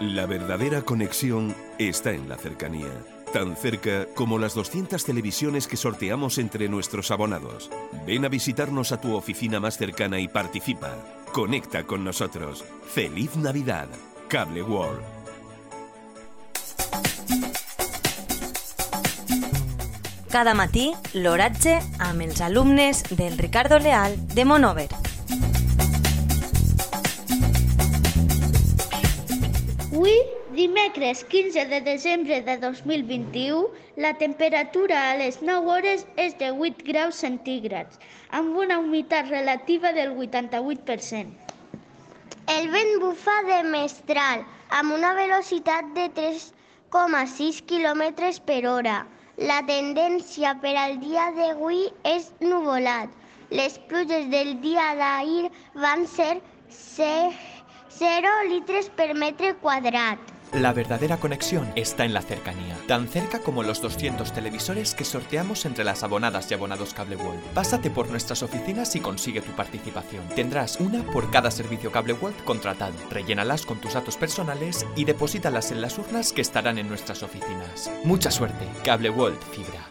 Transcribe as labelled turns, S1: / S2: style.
S1: La verdadera conexión está en la cercanía. Tan cerca como las 200 televisiones que sorteamos entre nuestros abonados. Ven a visitarnos a tu oficina más cercana y participa. Conecta con nosotros. ¡Feliz Navidad! Cable World.
S2: Cada matí, l'oratge amb els alumnes del Ricardo Leal de Monover.
S3: Avui, dimecres 15 de desembre de 2021, la temperatura a les 9 hores és de 8 graus centígrads, amb una humitat relativa del 88%.
S4: El vent bufa de mestral, amb una velocitat de 3,6 km per hora. La tendència per al dia d'avui és nuvolat. Les pluges del dia d'ahir van ser 0 litres per metre quadrat.
S5: La verdadera conexión está en la cercanía, tan cerca como los 200 televisores que sorteamos entre las abonadas y abonados Cable World. Pásate por nuestras oficinas y consigue tu participación. Tendrás una por cada servicio Cable World contratado. Rellénalas con tus datos personales y deposítalas en las urnas que estarán en nuestras oficinas. Mucha suerte, Cable World Fibra.